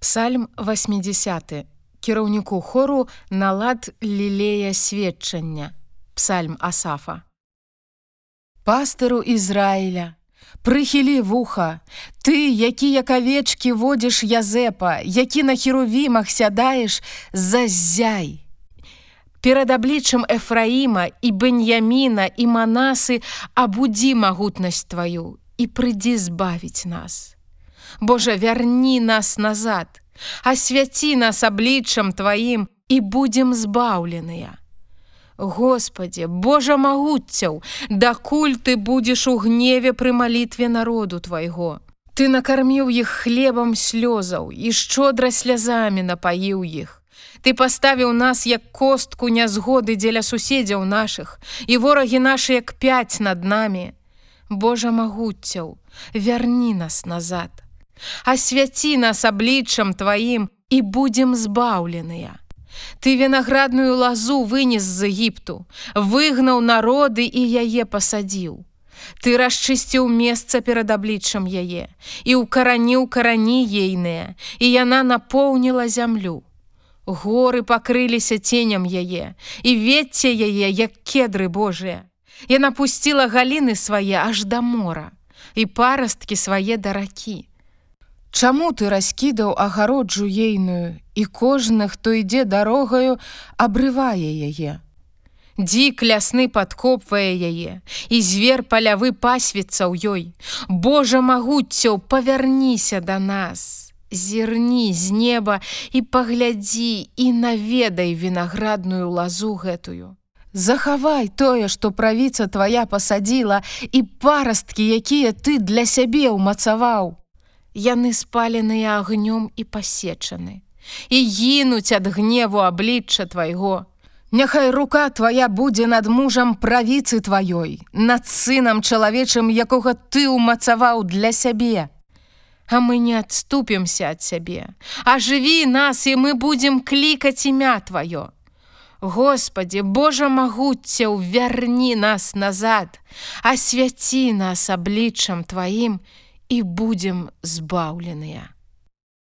Псальм 80 кіраўніку хору налад лілея сведчання Псальм Асафа Пастыру Ізраіля Прыхілі вуха, ты, які як авечкі водзіш язэпа, які на херувімах сядаеш, зазяй. Перад абліччам Эфраіма і Бэньяміна і манасы абудзі магутнасць тваю і прыйдзі збавіць нас. Божа, вярні нас назад, асвяці нас абліччам тваім і будзем збаўленыя. Господі, Божа магуццяў, дакуль ты будзеш у гневе пры малітве народу твайго. Ты накарміў іх хлебам слёзаў і шчодра слязамі напаіў іх. Ты паставіў нас як костку нязгоды дзеля суседзяў нашых, і ворагі нашы як пяць над намі. Божа магуццяў, вярні нас назад. Асвяці нас абліччам тваім і будзем збаўленыя. Ты вінаградную лазу вынес з Егіпту, выгнаў народы і яе пасадзіў. Ты расчысціў месца перад абліччам яе і ўкараніў карані ейныя, і яна напоўніла зямлю. Горы пакрыліся ценям яе, і ветце яе, як кедры Божыя. Яна пусціла галіны свае аж да мора, і парасткі свае да ракі. Чаму ты раскідаў агароджу ейную і кожны, хто ідзе дарогаю, абрывае яе. Дзік лясны падкопвае яе, і звер палявы пасвіцца ў ёй. Божа магуццяў, павярніся да нас. Зірні з неба і паглядзі і наведай вінаградную лазу гэтую. Захавай тое, што правіца твая пасадзіла і парасткі, якія ты для сябе ўмацаваў яны спаленыя агнём і пасечаны і гінуць ад гневу аблічча твайго. Няхай рука твоя будзе над мужам правіцы тваёй, над сынам чалавечым, якога ты ўмацаваў для сябе. А мы не адступімся ад сябе, А жыві нас і мы будзем клікаць імя тваё. Господі, Божа магуццяў, вярні нас назад, асвяці нас абліччам тваім, і будзем збаўленыя.